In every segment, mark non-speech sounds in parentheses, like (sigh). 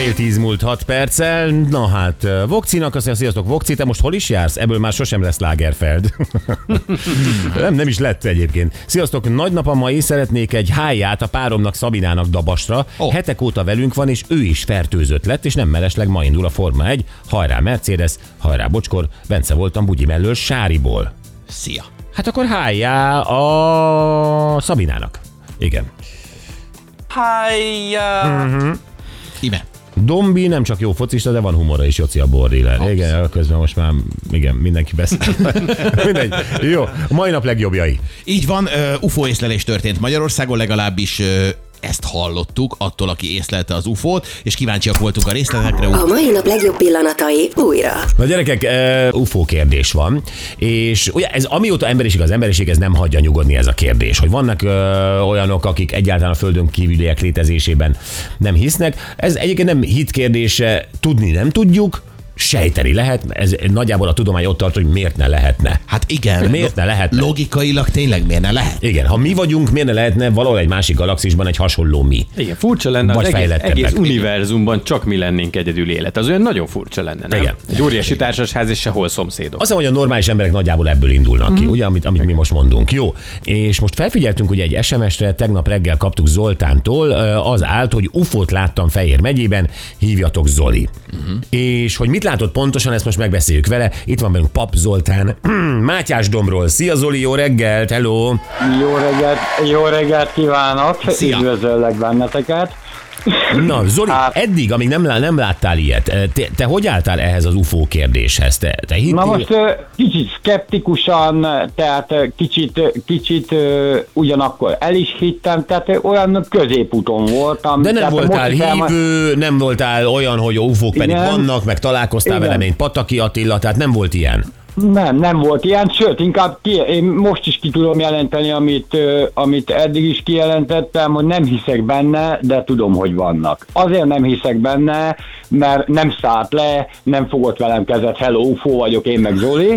Fél tíz múlt hat perccel. Na hát, Vokcinak azt mondja, sziasztok, Vokci, te most hol is jársz? Ebből már sosem lesz Lagerfeld. (laughs) nem, nem is lett egyébként. Sziasztok, nagynapam is szeretnék egy háját a páromnak Szabinának Dabasra. Oh. Hetek óta velünk van, és ő is fertőzött lett, és nem mellesleg ma indul a Forma 1. Hajrá Mercedes, hajrá Bocskor, Bence voltam Bugyi mellől Sáriból. Szia! Hát akkor hájá a Szabinának. Igen. Hájjá! Ime. Dombi nem csak jó focista, de van humora is, Joci a bordiller. Igen, közben most már igen, mindenki beszél. (laughs) Mindegy. Jó, mai nap legjobbjai. Így van, UFO észlelés történt Magyarországon, legalábbis ezt hallottuk attól, aki észlelte az UFO-t, és kíváncsiak voltunk a részletekre. A mai nap legjobb pillanatai újra. Na gyerekek, uh, UFO kérdés van, és ugye ez amióta emberiség az emberiség, ez nem hagyja nyugodni ez a kérdés, hogy vannak uh, olyanok, akik egyáltalán a Földön kívüliek létezésében nem hisznek. Ez egyébként nem hit kérdése, tudni nem tudjuk, sejteni lehet, ez nagyjából a tudomány ott tart, hogy miért ne lehetne. Hát igen, Miért ne lehetne? Logikailag tényleg miért ne lehet? Igen, ha mi vagyunk, miért ne lehetne valahol egy másik galaxisban egy hasonló mi? Igen, furcsa lenne, Vagy az egész, egész univerzumban csak mi lennénk egyedül élet. Az olyan nagyon furcsa lenne, nem? Igen. Egy óriási társasház és sehol szomszédok. Azt hogy a normális emberek nagyjából ebből indulnak ki, ugye, amit, amit mi most mondunk. Jó, és most felfigyeltünk ugye egy SMS-re, tegnap reggel kaptuk Zoltántól, az állt, hogy UFO-t láttam Fejér megyében, hívjatok Zoli. És hogy mit látott pontosan, ezt most megbeszéljük vele. Itt van velünk Pap Zoltán, (clears throat) Mátyás Domról. Szia Zoli, jó reggelt, hello! Jó reggelt, jó reggelt kívánok! Szia. Üdvözöllek benneteket! Na, Zoli, Hát- eddig, amíg nem, nem láttál ilyet, te, te hogy álltál ehhez az UFO kérdéshez? Te, te hittél? Na most ö, kicsit szkeptikusan, tehát ö, kicsit, kicsit ugyanakkor el is hittem, tehát olyan középúton voltam. De nem voltál hívő, nem voltál olyan, hogy UFO-k pedig vannak, meg találkoztál Igen. vele, mint Pataki Attila, tehát nem volt ilyen. Nem, nem volt ilyen, sőt, inkább ki, én most is ki tudom jelenteni, amit, amit eddig is kijelentettem, hogy nem hiszek benne, de tudom, hogy vannak. Azért nem hiszek benne, mert nem szállt le, nem fogott velem kezet, hello, UFO vagyok, én meg Zoli. (laughs)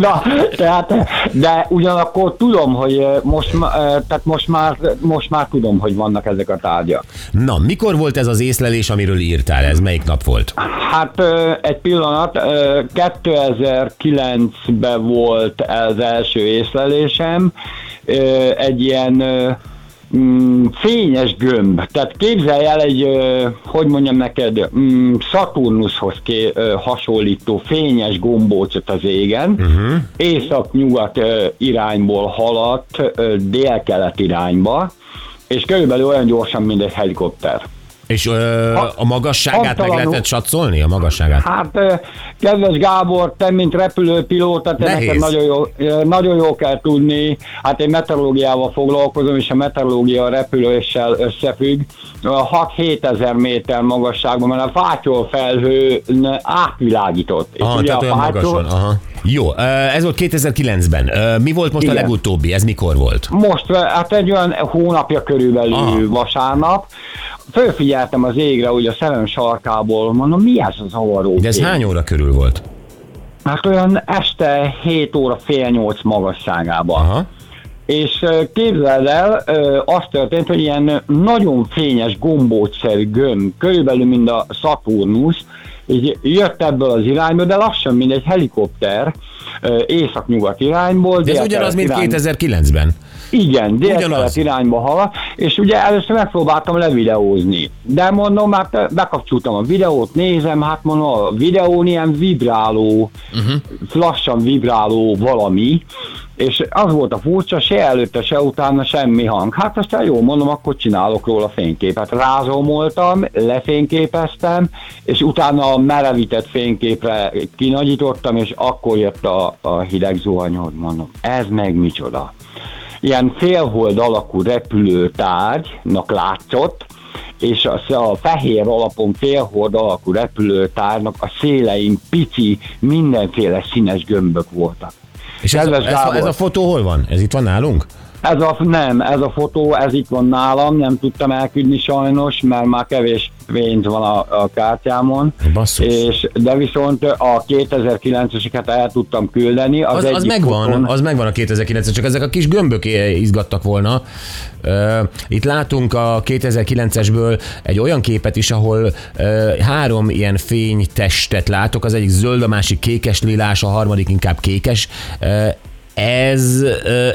Na, tehát, de ugyanakkor tudom, hogy most, tehát most, már, most már tudom, hogy vannak ezek a tárgyak. Na, mikor volt ez az észlelés, amiről írtál? Ez melyik nap volt? Hát egy pillanat, 2009-ben volt az első észlelésem, egy ilyen mm, fényes gömb. Tehát képzelj el egy, hogy mondjam neked, mm, ö, hasonlító fényes gombócot az égen, uh-huh. észak-nyugat irányból haladt dél-kelet irányba, és körülbelül olyan gyorsan, mint egy helikopter. És ö, Ha- a magasságát meg lehetett satszolni? A magasságát? Hát, kedves Gábor, te, mint repülőpilóta, te Nehéz. neked nagyon jó, nagyon jó kell tudni. Hát én meteorológiával foglalkozom, és a meteorológia a repüléssel összefügg. A 6-7 ezer méter magasságban, mert a fátyol felhő átvilágított. És Aha, ugye tehát a olyan magasan. Aha. Jó, ez volt 2009-ben. Ö, Mi volt most a Igen. legutóbbi? Ez mikor volt? Most, hát egy olyan hónapja körülbelül Aha. vasárnap, fölfigyeltem az égre, úgy a szemem sarkából, mondom, mi ez az zavaró De ez hány óra körül volt? Hát olyan este 7 óra fél 8 magasságában. Aha. És képzeld el, az történt, hogy ilyen nagyon fényes gombócszerű gömb, körülbelül mint a Saturnus, így jött ebből az irányból, de lassan, mint egy helikopter, észak-nyugat irányból. De ez ugyanaz, mint irány- 2009-ben. igen, délkelet irányba halad, és ugye először megpróbáltam levideózni. De mondom, hát bekapcsoltam a videót, nézem, hát mondom, a videón ilyen vibráló, uh-huh. lassan vibráló valami, és az volt a furcsa, se előtte, se utána semmi hang. Hát aztán jó, mondom, akkor csinálok róla fényképet. Rázomoltam, lefényképeztem, és utána a merevített fényképre kinagyítottam, és akkor jött a, a hideg zuhanyod, mondom, ez meg micsoda ilyen félhold alakú repülőtárgynak látszott, és a, a fehér alapon félhold alakú repülőtárnak a szélein pici, mindenféle színes gömbök voltak. És ez, ez, Gábor. ez a fotó hol van? Ez itt van nálunk? Ez a, nem, ez a fotó, ez itt van nálam, nem tudtam elküldni sajnos, mert már kevés pénz van a, a kártyámon, Basszus. és, de viszont a 2009-eseket el tudtam küldeni. Az, Az, az megvan, fotón- az megvan a 2009 csak ezek a kis gömbök eh, izgattak volna. Itt látunk a 2009-esből egy olyan képet is, ahol három ilyen fénytestet látok, az egyik zöld, a másik kékes lilás, a harmadik inkább kékes. Ez,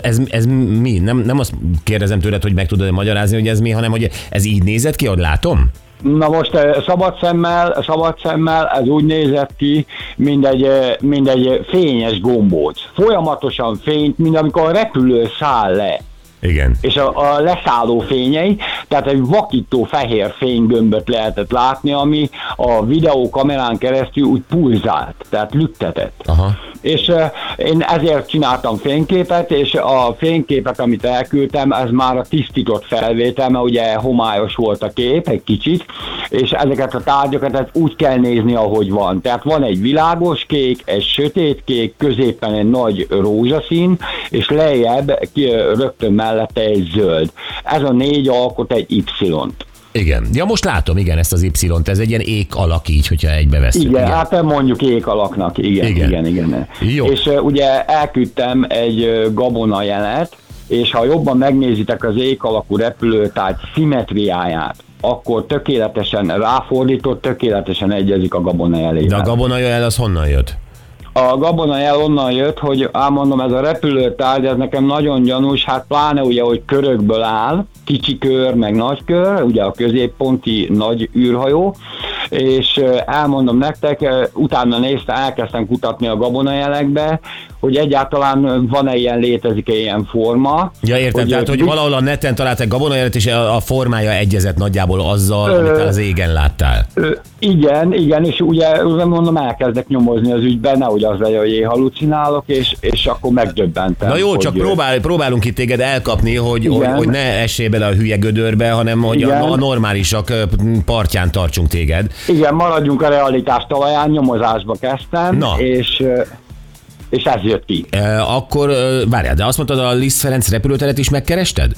ez, ez mi? Nem, nem azt kérdezem tőled, hogy meg tudod magyarázni, hogy ez mi, hanem hogy ez így nézett ki, ahogy látom? Na most eh, szabad szemmel, szabad szemmel ez úgy nézett ki, mint egy, eh, mint egy fényes gombóc. Folyamatosan fényt, mint amikor a repülő száll le. Igen. és a, a leszálló fényei, tehát egy vakító fehér fénygömböt lehetett látni, ami a videókamerán keresztül úgy pulzált, tehát lüktetett. Aha. És uh, én ezért csináltam fényképet, és a fényképet, amit elküldtem, ez már a tisztított felvétel, mert ugye homályos volt a kép egy kicsit, és ezeket a tárgyakat tehát úgy kell nézni, ahogy van. Tehát van egy világos kék, egy sötét kék, középen egy nagy rózsaszín, és lejjebb rögtön mellette egy zöld. Ez a négy alkot egy Y-t. Igen. Ja, most látom, igen, ezt az Y-t. Ez egy ilyen ék alak így, hogyha egybeveszünk. Igen, igen, hát mondjuk ék alaknak, igen, Igen. igen, igen. Jó. És uh, ugye elküldtem egy uh, gabona jelet, és ha jobban megnézitek az ék alakú repülőtárgy szimmetriáját, akkor tökéletesen ráfordított, tökéletesen egyezik a gabona jelével. De a gabona jel az honnan jött? A gabona jel onnan jött, hogy elmondom, ez a repülőtárgy, ez nekem nagyon gyanús, hát pláne ugye, hogy körökből áll, kicsi kör, meg nagy kör, ugye a középponti nagy űrhajó, és elmondom nektek, utána néztem, elkezdtem kutatni a gabonajelekbe, hogy egyáltalán van-e ilyen, létezik-e ilyen forma. Ja, értem, tehát, hogy valahol a neten találtak gabonajelet, és a formája egyezett nagyjából azzal, amit az égen láttál. Ö, Igen, igen, és ugye mondom, elkezdek nyomozni az ügyben, nehogy az legyen, hogy én halucinálok, és, és akkor megdöbbentem. Na jó, hogy, csak ö, próbál, próbálunk itt téged elkapni, hogy, hogy, Igen. hogy ne essél bele a hülye gödörbe, hanem hogy Igen. a, a normálisak ö, partján tartsunk téged. Igen, maradjunk a realitás talaján, nyomozásba kezdtem, Na. és, ö, és ez jött ki. E, akkor várjál, de azt mondtad, a Liszt Ferenc repülőteret is megkerested?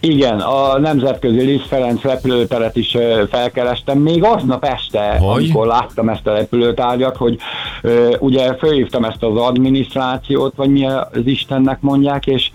Igen, a Nemzetközi Liszt Ferenc repülőteret is felkerestem, még aznap este, Hogy? amikor láttam ezt a repülőtárgyat, hogy ö, ugye fölhívtam ezt az adminisztrációt, vagy mi az Istennek mondják, és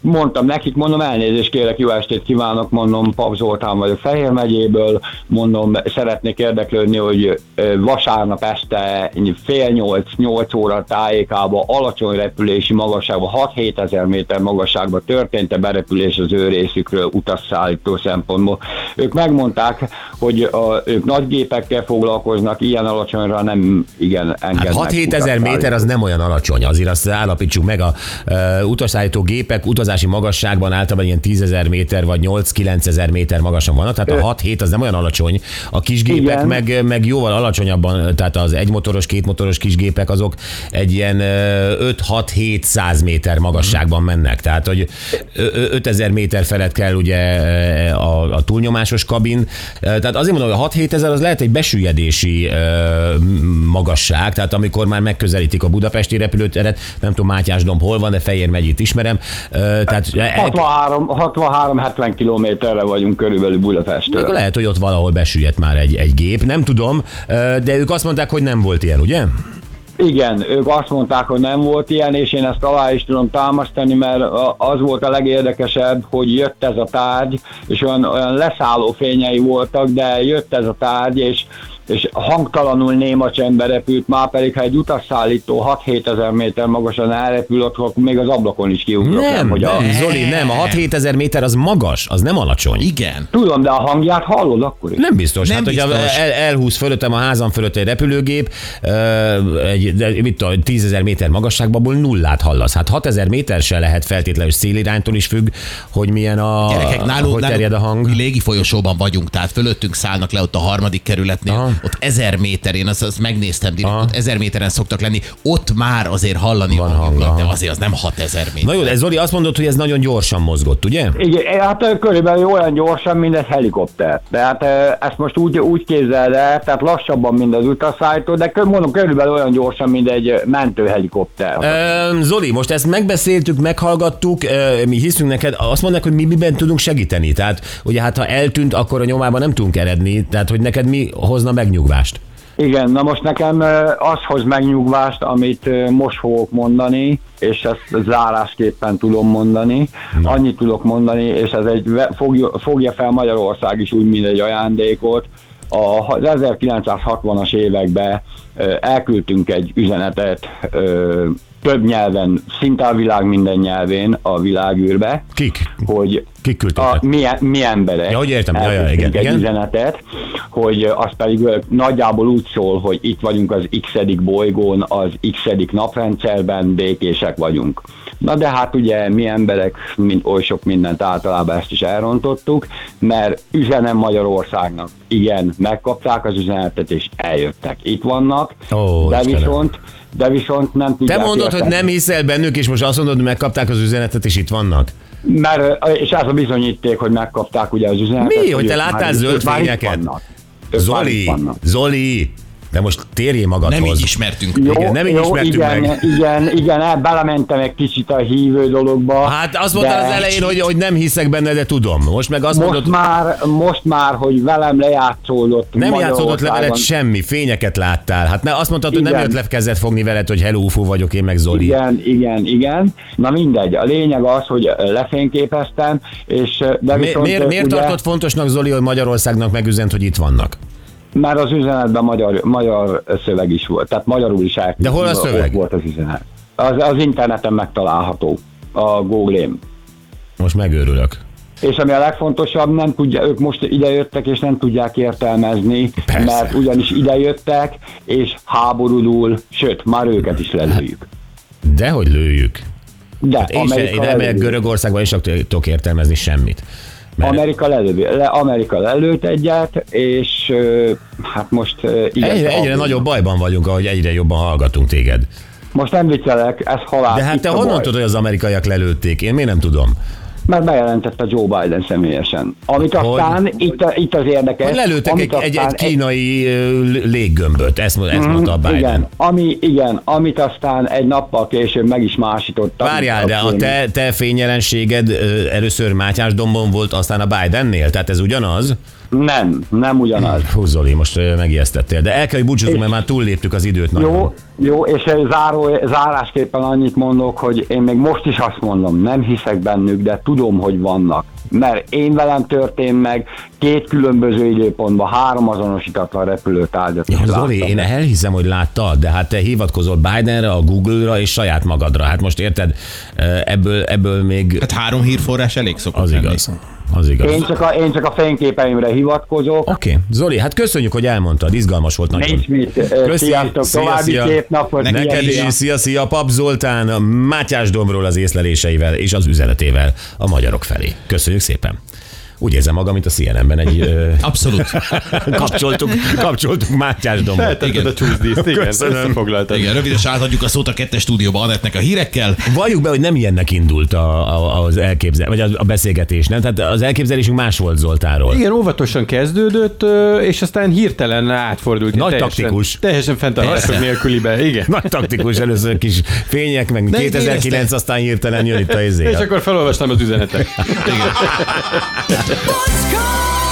mondtam nekik, mondom elnézést kérek, jó estét kívánok, mondom Pap Zoltán vagyok Fehér megyéből, mondom szeretnék érdeklődni, hogy vasárnap este fél nyolc, nyolc óra tájékába alacsony repülési magasságban, 6-7 ezer méter magasságban történt-e berepülés az ő részükről utasszállító szempontból. Ők megmondták, hogy a, ők nagy gépekkel foglalkoznak, ilyen alacsonyra nem igen engednek. Hát 6-7 ezer méter az nem olyan alacsony, azért azt állapítsuk meg, a uh, utasszállító gépek utazási magasságban általában ilyen 10 ezer méter vagy 8-9 ezer méter magasan vannak, tehát a 6-7 az nem olyan alacsony. A kis gépek Igen. meg, meg jóval alacsonyabban, tehát az egymotoros, kétmotoros kis gépek azok egy ilyen ö, 5-6-700 méter magasságban mennek, tehát hogy ö- ö- 5000 méter felett kell ugye a, a túlnyomásos kabin, tehát azért mondom, hogy a 6-7 ezer az lehet egy besüllyedési magasság, tehát amikor már megközelítik a budapesti repülőteret, nem tudom Mátyásdomb hol van, de Fejér megyét ismerem, tehát el, 63-70 kilométerre vagyunk körülbelül Budapesttől. akkor lehet, hogy ott valahol besüllyedt már egy, egy gép, nem tudom, de ők azt mondták, hogy nem volt ilyen, ugye? Igen, ők azt mondták, hogy nem volt ilyen, és én ezt alá is tudom támasztani, mert az volt a legérdekesebb, hogy jött ez a tárgy, és olyan, olyan leszálló fényei voltak, de jött ez a tárgy, és és hangtalanul néma csendbe repült, már pedig ha egy utasszállító 6-7 ezer méter magasan elrepül, akkor még az ablakon is kiugrok. Nem, hogy a, nem, Zoli, nem, a 6-7 ezer méter az magas, az nem alacsony. Igen. Tudom, de a hangját hallod akkor is. Nem biztos. Nem hát, hogyha el, elhúz fölöttem a házam fölött egy repülőgép, egy, de, mit tudom, 10 ezer méter magasságban, abból nullát hallasz. Hát 6 ezer méter se lehet feltétlenül széliránytól is függ, hogy milyen a, Gyerekek, nálunk, hogy terjed a hang. mi légi folyosóban vagyunk, tehát fölöttünk szállnak le ott a harmadik kerületnél. Aha. Ott ezer méter, én azt, azt megnéztem direkt, ott ezer méteren szoktak lenni, ott már azért hallani Van van hang, hangokat, de azért az nem 6000 méter. Na jó, de Zoli azt mondod, hogy ez nagyon gyorsan mozgott, ugye? Igen, hát körülbelül olyan gyorsan, mint egy helikopter. Tehát ezt most úgy, úgy képzeld el, tehát lassabban, mint az utaszállító, de mondom, körülbelül olyan gyorsan, mint egy mentőhelikopter. Zoli, most ezt megbeszéltük, meghallgattuk, mi hiszünk neked, azt mondják, hogy mi miben tudunk segíteni. Tehát, ugye hát ha eltűnt, akkor a nyomában nem tudunk eredni, tehát hogy neked mi hozna megnyugvást. Igen, na most nekem az hoz megnyugvást, amit most fogok mondani, és ezt zárásképpen tudom mondani. Annyit tudok mondani, és ez egy fogja fel Magyarország is úgy, mint egy ajándékot. A- Az 1960-as években elküldtünk egy üzenetet több nyelven, szinte a világ minden nyelvén a világűrbe, Kik? hogy Kik küldték? a, mi, mi emberek Ja, hogy értem, ja, ja, igen, egy igen. üzenetet, hogy az pedig nagyjából úgy szól, hogy itt vagyunk az x bolygón, az x naprendszerben, békések vagyunk. Na de hát ugye mi emberek mint oly sok mindent általában ezt is elrontottuk, mert üzenem Magyarországnak, igen, megkapták az üzenetet és eljöttek. Itt vannak, Ó, de Istenem. viszont de viszont nem Te tudják mondod, hogy érteni. nem hiszel bennük, és most azt mondod, hogy megkapták az üzenetet, és itt vannak. Mert, és ez a bizonyíték, hogy megkapták ugye az üzenetet. Mi? Hogy te ők láttál zöld fényeket? Zoli. Zoli, de most térjél magadhoz. Nem így ismertünk. Jó, Igen, nem így jó, ismertük igen, meg. Igen, igen, el- belementem egy kicsit a hívő dologba. Hát azt mondtad de az elején, hogy, hogy nem hiszek benne, de tudom. Most meg azt most mondod, már, most már, hogy velem lejátszódott nem játszódott le veled semmi, fényeket láttál. Hát ne, azt mondtad, hogy nem jött le kezdett fogni veled, hogy hello UFO vagyok én meg Zoli. Igen, igen, igen. Na mindegy, a lényeg az, hogy lefényképeztem, és de Mi, viszont, miért miért ugye, tartott fontosnak Zoli, hogy Magyarországnak megüzent, hogy itt vannak? Mert az üzenetben magyar, magyar szöveg is volt, tehát magyarul is el, De hol a szöveg? volt az üzenet. Az, az interneten megtalálható, a Google-én. Most megőrülök. És ami a legfontosabb, nem tudja, ők most idejöttek, és nem tudják értelmezni, Persze. mert ugyanis idejöttek, és háborúdul, sőt, már őket is lelőjük. Dehogy lőjük. De Hát én, se, én lelő, Görögországban, és sem tudok értelmezni semmit. Mert Amerika, lelő, le, Amerika lelőtt egyet, és hát most igen, egyre, egyre nagyobb bajban vagyunk, ahogy egyre jobban hallgatunk téged. Most nem viccelek, ez halál. De hát te honnan baj. tudod, hogy az amerikaiak lelőtték? Én miért nem tudom? Mert bejelentette Joe Biden személyesen. Amit Hogy? aztán, itt, itt az érdekes. Hogy lelőttek egy, egy, egy kínai ö, léggömböt, ezt, ezt mondta a Biden. Igen, ami, igen, amit aztán egy nappal később meg is másítottak. Várjál, de a te, te fényjelenséged először Mátyás dombon volt, aztán a Bidennél? Tehát ez ugyanaz? Nem, nem ugyanaz. Hú, Zoli, most megijesztettél. De el kell, hogy búcsúzzunk, mert már túlléptük az időt nagyon. Jó, jó, és záró, zárásképpen annyit mondok, hogy én még most is azt mondom, nem hiszek bennük, de tudom, hogy vannak. Mert én velem történt meg, két különböző időpontban három azonosítatlan repülőtárgyat Ja, Zoli, láttam. én elhiszem, hogy láttad, de hát te hivatkozol Bidenre, a Google-ra és saját magadra. Hát most érted, ebből, ebből még Hát három hírforrás elég szokott az lenni. igaz. Az igaz. Én csak, a, én csak a fényképeimre hivatkozok. Oké, okay. Zoli, hát köszönjük, hogy elmondtad, izgalmas volt nagyon. Nincs mit. Ö, Sziasztok, további szép napot. Neked Szia, is, szia, szia, Pap Zoltán, Mátyás Dombról az észleléseivel és az üzenetével a magyarok felé. Köszönjük szépen. Úgy érzem magam, mint a CNN-ben egy ö, Abszolút. (laughs) kapcsoltuk, kapcsoltuk Mátyás Dombot. Feltetted a csúszdíszt, igen, Köszönöm. összefoglaltad. Igen, röviden átadjuk a szót a kettes stúdióba Anettnek a hírekkel. Valljuk be, hogy nem ilyennek indult a, a, az elképzel, vagy a, a beszélgetés, nem? Tehát az elképzelésünk más volt Zoltáról. Igen, óvatosan kezdődött, és aztán hirtelen átfordult. Nagy teljesen, taktikus. Teljesen fenntartások nélkülibe, igen. Nagy taktikus, először kis fények, meg De 2009, érezte. aztán hirtelen jön itt a izé. És akkor felolvastam az üzenetet. Igen. Let's go.